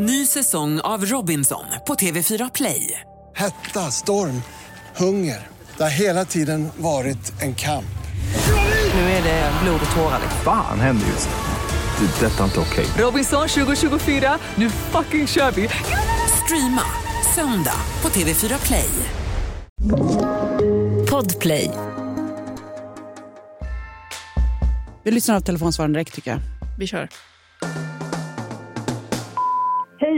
Ny säsong av Robinson på TV4 Play. Hetta, storm, hunger. Det har hela tiden varit en kamp. Nu är det blod och tårar. Fan händer just nu. Det. Detta är inte okej. Robinson 2024, nu fucking kör vi! Streama söndag på TV4 Play. Podplay. Vi lyssnar av telefonsvararen direkt tycker jag. Vi kör.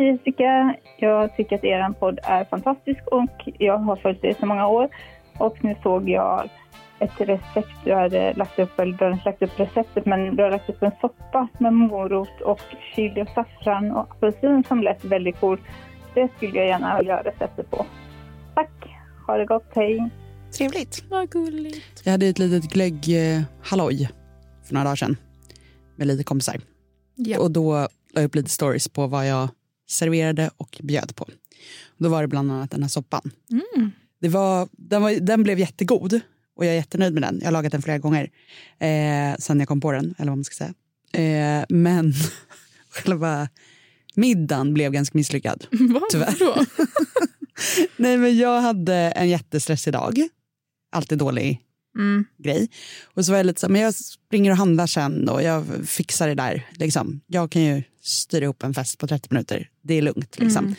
Hej Jessica! Jag tycker att er podd är fantastisk och jag har följt er i så många år. Och nu såg jag ett recept. Du hade lagt upp, eller du hade lagt upp receptet, men du har lagt upp en soppa med morot och chili och saffran och apelsin som lät väldigt cool. Det skulle jag gärna vilja ha receptet på. Tack! Ha det gott, hej! Trevligt. Vad gulligt. Jag hade ett litet glögghalloj för några dagar sedan med lite kompisar. Ja. Och då la jag upp lite stories på vad jag serverade och bjöd på. Då var det bland annat den här soppan. Mm. Det var, den, var, den blev jättegod och jag är jättenöjd med den. Jag har lagat den flera gånger eh, sen jag kom på den, eller vad man ska säga. Eh, men själva middagen blev ganska misslyckad. Vad? Tyvärr. Nej, men jag hade en jättestressig dag. Alltid dålig Mm. grej. Och så var jag lite så men jag springer och handlar sen och jag fixar det där. Liksom. Jag kan ju styra ihop en fest på 30 minuter. Det är lugnt. Liksom. Mm.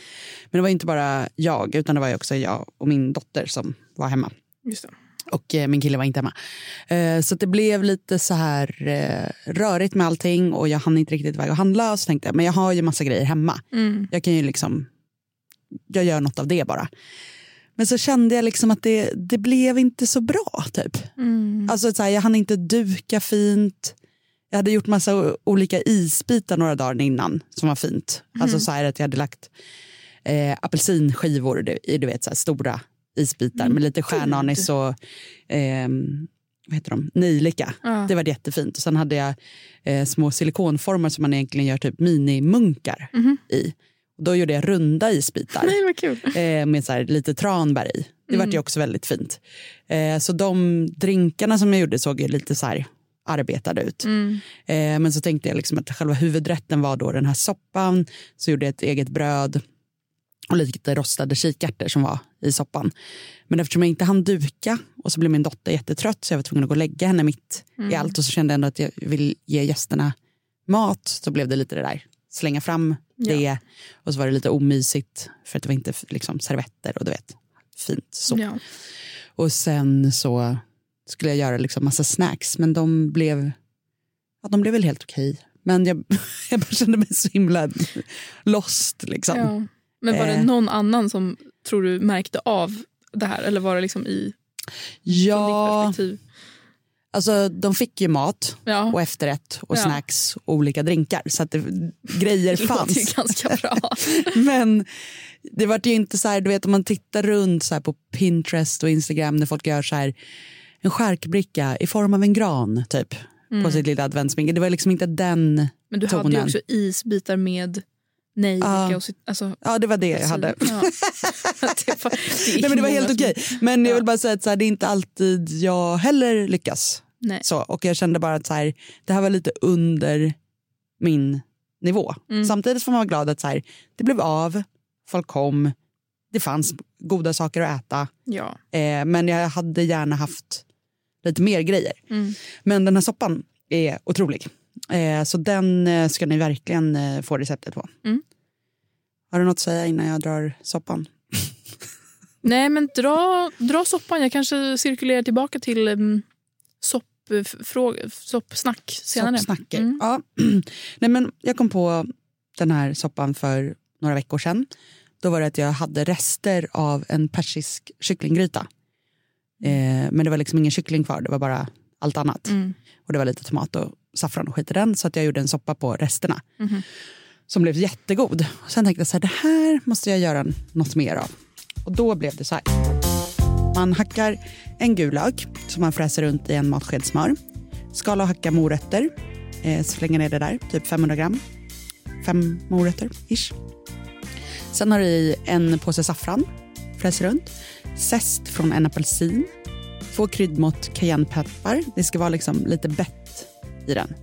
Men det var inte bara jag, utan det var också jag och min dotter som var hemma. Just det. Och eh, min kille var inte hemma. Eh, så det blev lite så här eh, rörigt med allting och jag hann inte riktigt iväg och handla. Och så tänkte jag, men jag har ju massa grejer hemma. Mm. Jag kan ju liksom, jag gör något av det bara. Men så kände jag liksom att det, det blev inte så bra typ. Mm. Alltså så här, jag hann inte duka fint. Jag hade gjort massa olika isbitar några dagar innan som var fint. Alltså så här att jag hade lagt eh, apelsinskivor i du vet, så här, stora isbitar med lite stjärnanis och ehm, vad heter de? nejlika. Ja. Det var jättefint. Och sen hade jag eh, små silikonformar som man egentligen gör typ minimunkar Mhm. i. Och då gjorde jag runda isbitar Nej, vad kul. eh, med så här, lite tranbär i. Det Mm. vart ju också väldigt fint. Eh, så de drinkarna som jag gjorde såg ju lite så här arbetade ut. Mm. Eh, men så tänkte jag liksom att själva huvudrätten var då den här soppan. Så gjorde jag ett eget bröd och lite rostade kikärtor som var i soppan. Men eftersom jag inte hann duka och så blev min dotter jättetrött så jag var tvungen att gå och lägga henne mitt i allt och så kände jag ändå att jag vill ge gästerna mat så blev det lite det där slänga fram Ja. det och så var det lite omysigt för att det var inte liksom servetter och du vet fint så. Ja. Och sen så skulle jag göra liksom massa snacks men de blev, ja, de blev väl helt okej. Men jag, jag bara kände mig så himla lost liksom. Ja. Men var det Eh. någon annan som tror du märkte av det här? Eller var det liksom i Ja, alltså de fick ju mat Ja. och efterrätt och Ja. snacks och olika drinkar så att det, grejer Det fanns. ganska bra. Men det var ju inte så här, du vet om man tittar runt så på Pinterest och Instagram när folk gör så här en skärkbricka i form av en gran typ på sitt lilla adventsminke. Det var liksom inte den Men du hade ju tonen. också isbitar med nejlika och cit- alltså, Ja, det var det jag hade. Ja. det var, det Nej, men det var helt okej. Men jag Ja. vill bara säga att så här, det är inte alltid jag heller lyckas. Nej. Så, och jag kände bara att så här, det här var lite under min nivå. Mm. Samtidigt får man vara glad att så här, det blev av, folk kom, det fanns goda saker att äta. Ja. Eh, men jag hade gärna haft lite mer grejer. Mm. Men den här soppan är otrolig. Eh, så den eh, ska ni verkligen eh, få receptet på. Mm. Har du något att säga innan jag drar soppan? Nej, men dra, dra soppan. Jag kanske cirkulerar tillbaka till um, sopp, fråga, soppsnack senare. Soppsnacker. Mm. Ja. Nej, men jag kom på den här soppan för några veckor sedan. Då var det att jag hade rester av en persisk kycklinggryta. Eh, men det var liksom ingen kyckling kvar, det var bara allt annat. Mm. Och det var lite tomat och saffran och skit i den. Så att jag gjorde en soppa på resterna. Mhm. Som blev jättegod. Och sen tänkte jag så här, det här måste jag göra något mer av. Och då blev det så här. Man hackar en gul lök som man fräser runt i en matsked smör. Skala och hacka morötter. Eh, slänger ner det där, typ 500 gram. Fem morötter, ish. Sen har du i en påse saffran, fräser runt. Zest från en apelsin. Två kryddmått cayennepeppar. Det ska vara liksom lite bett i den.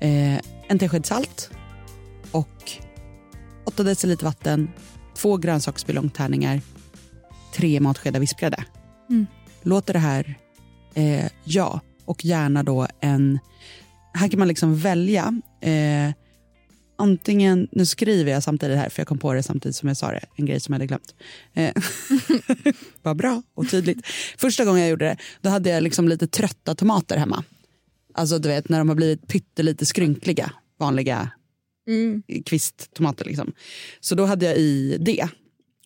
Eh, en tesked salt och 8 deciliter vatten, två grönsaksbuljongtärningar, tre matskedar vispgrädde. Mm. Låter det här, eh, ja, och gärna då en... Här kan man liksom välja. Eh, antingen, nu skriver jag samtidigt här för jag kom på det samtidigt som jag sa det, en grej som jag hade glömt. Eh, Vad bra och tydligt. Första gången jag gjorde det, då hade jag liksom lite trötta tomater hemma. Alltså du vet när de har blivit pyttelite skrynkliga, vanliga Mm. kvisttomater. Liksom. Så då hade jag i det.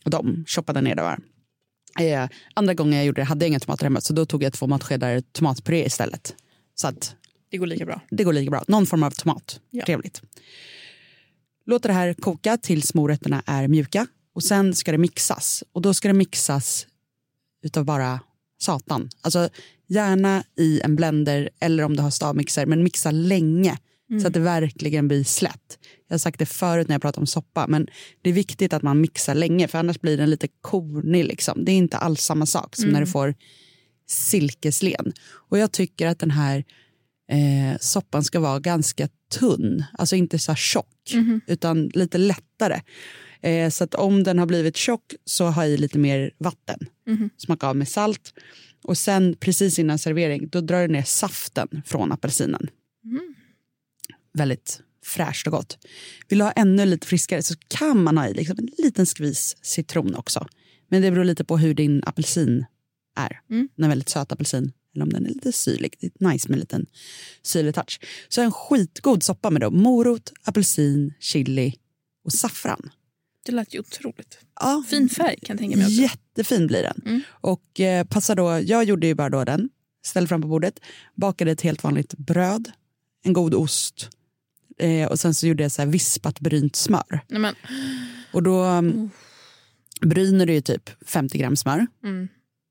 Och de choppade ner det var. Eh, andra gången jag gjorde det hade jag inga tomater hemma så då tog jag två matskedar tomatpuré istället. Så att Det går lika bra. det går lika bra. Någon form av tomat. Ja. Trevligt. Låter det här koka tills morötterna är mjuka. Och sen ska det mixas. Och då ska det mixas utav bara satan. Alltså gärna i en blender eller om du har stavmixer. Men mixa länge så att det verkligen blir slätt. Jag har sagt det förut när jag pratar om soppa. Men det är viktigt att man mixar länge för annars blir den lite kornig. Liksom. Det är inte alls samma sak som när du får silkeslen. Och jag tycker att den här eh, soppan ska vara ganska tunn, alltså inte så här tjock, utan lite lättare. Eh, så att om den har blivit tjock så ha i lite mer vatten. Smaka av med salt. Och sen precis innan servering då drar du ner saften från apelsinen. Väldigt fräscht och gott. Vill du ha ännu lite friskare så kan man ha i liksom en liten skvis citron också. Men det beror lite på hur din apelsin är. En väldigt söt apelsin eller om den är lite syrlig. Det är nice med en liten syrlig touch. Så en skitgod soppa med då morot, apelsin, chili och saffran. Det lät ju otroligt. Ja, Fin färg kan jag tänka mig också. Jättefin blir den. Och eh, passa då, jag gjorde ju bara då den, ställde fram på bordet, bakade ett helt vanligt bröd, en god ost eh, och sen så gjorde jag så här vispat brynt smör. Nej, men, Och då um, bryner du ju typ 50 gram smör, Mm.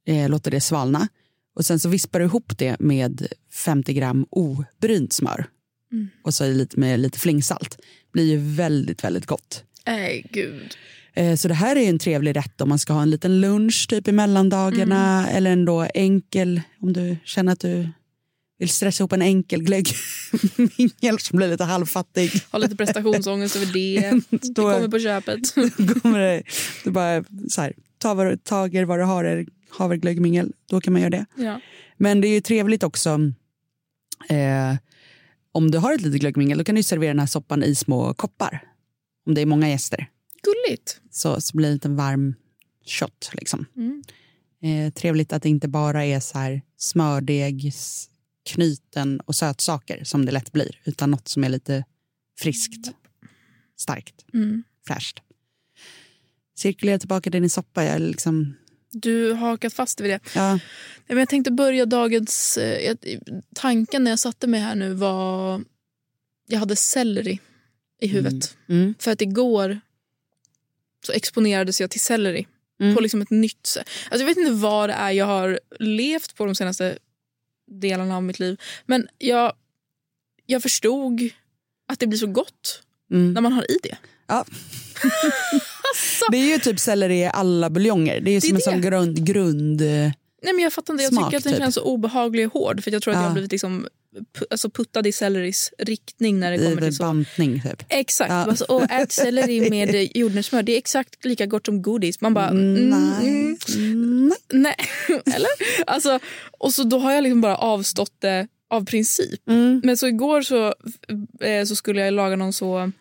eh, låter det svalna och sen så vispar du ihop det med 50 gram obrynt smör och så lite med lite flingsalt. blir ju väldigt, väldigt gott. nej gud. Eh, Så det här är en trevlig rätt om man ska ha en liten lunch typ i mellandagarna eller en då enkel om du känner att du vill stressa ihop en enkel glöggmingel som blir lite halvfattig. Har lite prestationsångest över det. Det kommer på köpet. kommer det, du bara så här, ta du- tager vad du har, havreglöggmingel, då kan man göra det. Ja. Men det är ju trevligt också eh, om du har ett litet glöggmingel då kan du servera den här soppan i små koppar. Om det är många gäster. Gulligt. så, så blir det en liten varm shot. Liksom. Mm. Eh, trevligt att det inte bara är så här smördeg, knyten och sötsaker som det lätt blir, utan något som är lite friskt, starkt, Mm. fräscht. Cirkulera tillbaka din i soppa. Jag liksom, Du har hakat fast vid det. ja, men Jag tänkte börja dagens... eh, Tanken när jag satte mig här nu var... Jag hade selleri i huvudet. mm, För att igår så exponerades jag till selleri Mm. på liksom ett nytt sätt. Alltså jag vet inte vad det är jag har levt på de senaste delarna av mitt liv. Men jag, jag förstod att det blir så gott mm. när man har i det. Ja. Alltså, Det är ju typ selleri i alla buljonger. Det är ju Det som en det. sån grund... grund eh, nej men jag fattar inte. Jag Smak, tycker att den typ. känns så obehaglig och hård. För jag tror att jag Ja. har blivit liksom, alltså puttad i selleris riktning när det kommer till så. bantning. Typ. Exakt. Ja. Alltså, och ät selleri med jordnötssmör. Det är exakt lika gott som godis. Man bara... Mm, mm, nej. mm, Mm, nej. Eller? Alltså, och så då har jag liksom bara avstått det av princip. Mm. Men så igår så, eh, så skulle jag laga någon så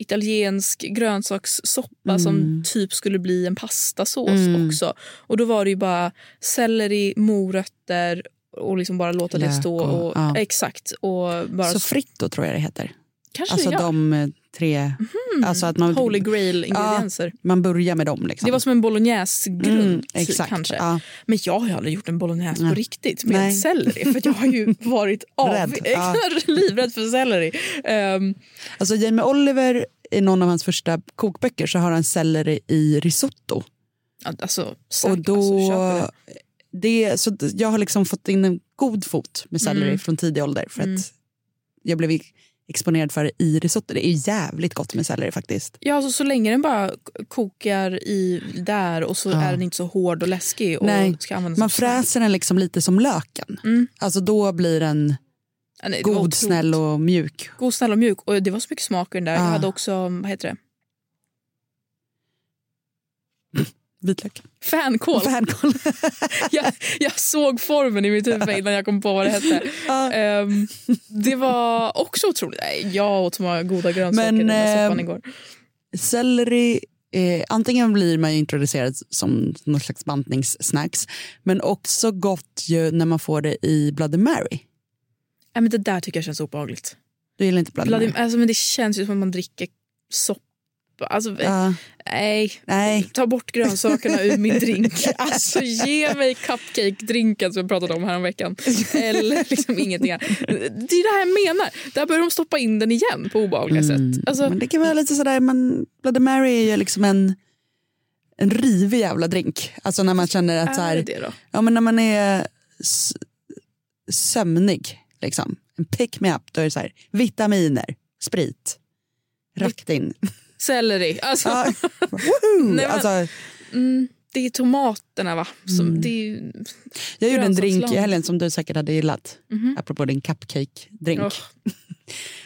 italiensk grönsakssoppa som typ skulle bli en pastasås Mm. också. Och då var det ju bara selleri, morötter och liksom bara låta det Lök stå. och- Och, ja. Exakt. Och bara, Så fritto tror jag det heter. kanske Alltså det gör. de tre... Alltså att man, Holy grail ingredienser. man börjar med dem. Liksom. Det var som en bolognese-grund Mm, typ, exakt. kanske. Ja. Men jag har ju aldrig gjort en bolognese på riktigt med Nej. selleri. För jag har ju varit av, Rädd, ja. livrädd för selleri. Ehm, Alltså Jamie Oliver, i någon av hans första kokböcker så har han selleri i risotto. alltså, säk, och då, alltså, det. så jag har liksom fått in en god fot med selleri Mm. från tidig ålder. För Mm. att jag blev exponerad för i risotto. Det är jävligt gott med selleri faktiskt. Ja, alltså, så länge den bara kokar i där och så Ja. är den inte så hård och läskig och Nej, Man fräser den liksom lite som löken. Mm. Alltså då blir den Ja, nej, god, snäll och mjuk. God, snäll och mjuk. Och det var så mycket smak i den där. Jag Ja. hade också, vad heter det? Vitlök. Fänkål. Fänkål. jag, jag såg formen i mitt huvud innan jag kom på vad det hette. Ehm, det var också otroligt. Nej, jag åt så många goda grönsaker Men, i den soppan ehm, igår. Selleri, eh, antingen blir man introducerad som någon slags bantningssnacks men också gott ju när man får det i Bloody Mary. Nej, men det där tycker jag känns obehagligt. Du gillar inte Bloody, Bloody, Mary? alltså, men det känns ju som att man dricker soppa. Alltså, Ja, nej. nej. Ta bort grönsakerna ur min drink. Alltså ge mig cupcake-drinken som jag pratade om häromveckan. Eller liksom ingenting. Det är det här jag menar. Där börjar de stoppa in den igen på obehagliga sätt. Alltså, Men det kan vara lite sådär, men Bloody Mary är ju liksom en, en rivig jävla drink. Alltså när man känner att så är här, det det då? ja, men när man är sömnig, liksom. en pick me up, då är det så här, vitaminer, sprit, rakt in. Selleri. Alltså, woho! Nej, men- alltså, mm, det är tomaterna va? Som, Mm. det är, jag gjorde en drink i helgen som du säkert hade gillat, Mhm. apropå din cupcake-drink. Åh.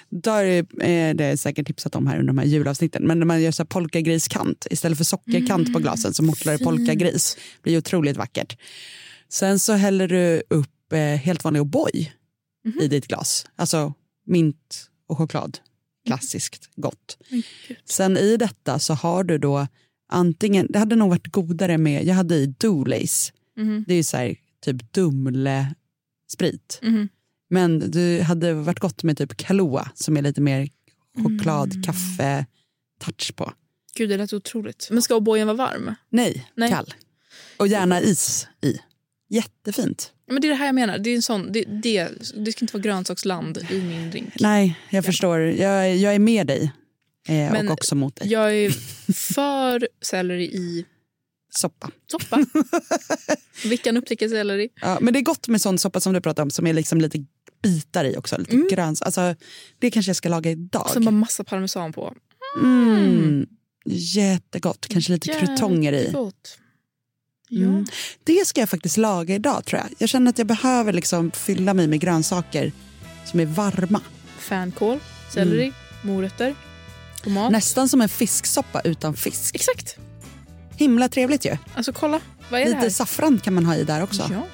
Där är det säkert tipsat om här under de här julavsnitten. Men när man gör så polkagriskant istället för sockerkant på glasen så mortlar det polkagris. Det blir otroligt vackert. Sen så häller du upp eh, helt vanlig O'boy i ditt glas. Alltså mint och choklad. Klassiskt gott. Sen i detta så har du då antingen, det hade nog varit godare med, jag hade i Doolays. Mhm. Det är ju så här typ Dumle-sprit. Mhm. Men det hade varit gott med typ Kahlua som är lite mer choklad, Mm. kaffe, touch på. Gud, det lät otroligt. Men ska O'boyen vara varm? Nej, Nej. kall. Och gärna is i. Jättefint. Men det är det här jag menar. Det, är en sån, det, det, det ska inte vara grönsaksland i min drink. Nej, jag förstår. Jag, jag är med dig. Eh, Men och också mot dig. Jag är för selleri i Soppa. soppa. Vilken upptäcker selleri? Ja, men det är gott med sån soppa som du pratade om som är liksom lite bitar i också. Lite Mm. gröns. Alltså, det kanske jag ska laga idag. Sen bara massa parmesan på. Mm. Jättegott. Kanske lite krutonger i. Jättegott. Ja. Mm. Det ska jag faktiskt laga idag tror jag. Jag känner att jag behöver liksom fylla mig med grönsaker som är varma. Fänkål, selleri, Mm. morötter, tomat. Nästan som en fisksoppa utan fisk. Exakt. Himla trevligt ju. Alltså kolla, vad är det Lite här? saffran kan man ha i där också. Ja.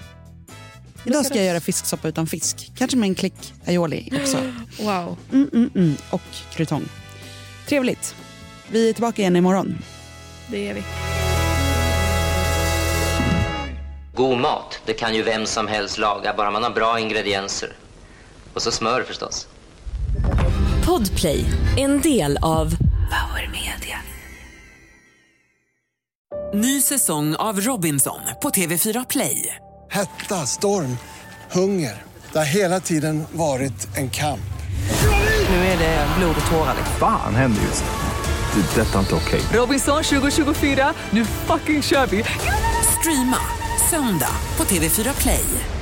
Idag ska jag göra fisksoppa utan fisk. Kanske med en klick aioli också. Wow. Mm, mm, mm. Och krutong. Trevligt. Vi är tillbaka igen imorgon. Det är vi. God mat, det kan ju vem som helst laga, bara man har bra ingredienser. Och så smör förstås. Podplay, en del av Power Media. Ny säsong av Robinson på TV4 Play. Hetta, storm, hunger. Det har hela tiden varit en kamp. Nu är det blod och tårar. Fan händer just nu. Det. är Detta är inte okej. Robinson 2024, nu fucking kör vi! Streama söndag på TV4 Play.